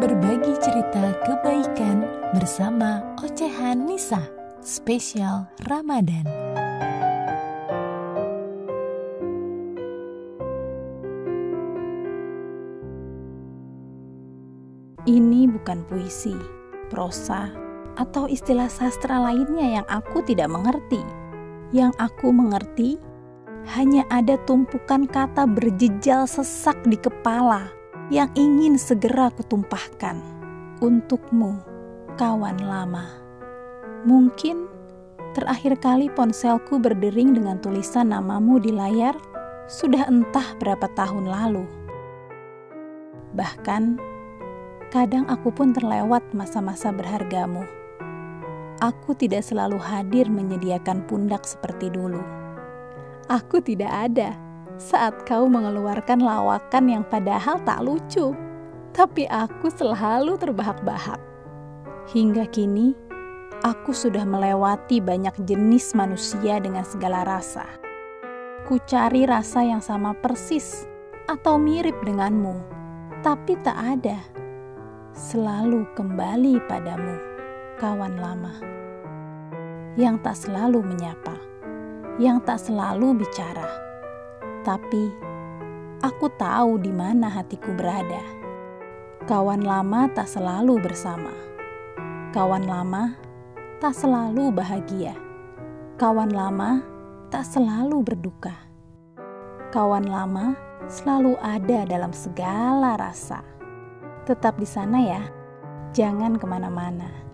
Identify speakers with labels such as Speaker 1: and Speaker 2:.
Speaker 1: Berbagi cerita kebaikan bersama Ocehan Nisa, spesial Ramadan.
Speaker 2: Ini bukan puisi, prosa, atau istilah sastra lainnya yang aku tidak mengerti. Yang aku mengerti hanya ada tumpukan kata berjejal sesak di kepala yang ingin segera kutumpahkan untukmu, kawan lama. Mungkin terakhir kali ponselku berdering dengan tulisan namamu di layar sudah entah berapa tahun lalu. Bahkan, kadang aku pun terlewat masa-masa berhargamu. Aku tidak selalu hadir menyediakan pundak seperti dulu. Aku tidak ada saat kau mengeluarkan lawakan yang padahal tak lucu, tapi aku selalu terbahak-bahak. Hingga kini, aku sudah melewati banyak jenis manusia dengan segala rasa. Ku cari rasa yang sama persis atau mirip denganmu, tapi tak ada. Selalu kembali padamu, kawan lama. Yang tak selalu menyapa, yang tak selalu bicara tapi aku tahu di mana hatiku berada. Kawan lama tak selalu bersama. Kawan lama tak selalu bahagia. Kawan lama tak selalu berduka. Kawan lama selalu ada dalam segala rasa. Tetap di sana ya, jangan ke mana-mana.